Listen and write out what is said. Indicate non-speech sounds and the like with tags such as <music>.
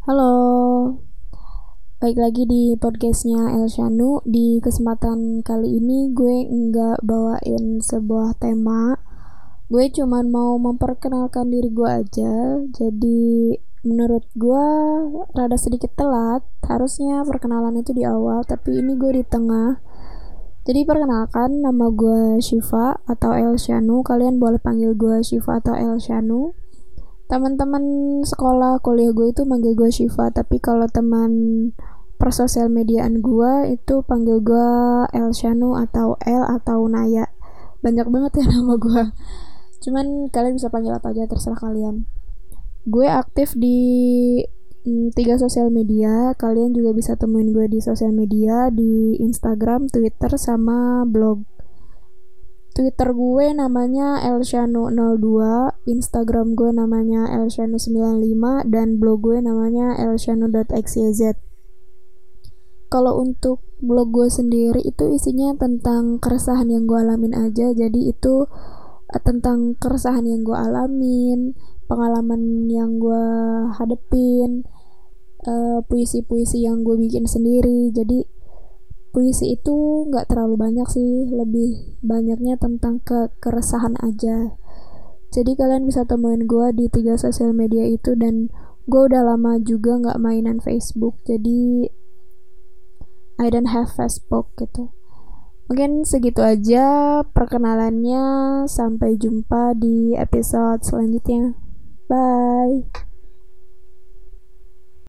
Halo, baik lagi di podcastnya El Shanu. Di kesempatan kali ini gue nggak bawain sebuah tema. Gue cuman mau memperkenalkan diri gue aja. Jadi menurut gue rada sedikit telat. Harusnya perkenalan itu di awal, tapi ini gue di tengah. Jadi perkenalkan nama gue Shiva atau El Shanu. Kalian boleh panggil gue Shiva atau El Shanu teman-teman sekolah kuliah gue itu manggil gue Shiva tapi kalau teman persosial mediaan gue itu panggil gue El Shanu atau El atau Naya. Banyak banget ya <laughs> nama gue cuman kalian bisa panggil apa aja terserah kalian. Gue aktif di mm, tiga sosial media. Kalian juga bisa temuin gue di sosial media di Instagram Twitter sama blog Twitter gue namanya elshanu02, Instagram gue namanya elshanu95, dan blog gue namanya elshanu.xyz. Kalau untuk blog gue sendiri itu isinya tentang keresahan yang gue alamin aja, jadi itu uh, tentang keresahan yang gue alamin, pengalaman yang gue hadepin, uh, puisi-puisi yang gue bikin sendiri, jadi puisi itu nggak terlalu banyak sih lebih banyaknya tentang ke keresahan aja. Jadi kalian bisa temuin gue di tiga sosial media itu dan gue udah lama juga nggak mainan Facebook jadi I don't have Facebook gitu. Mungkin segitu aja perkenalannya sampai jumpa di episode selanjutnya. Bye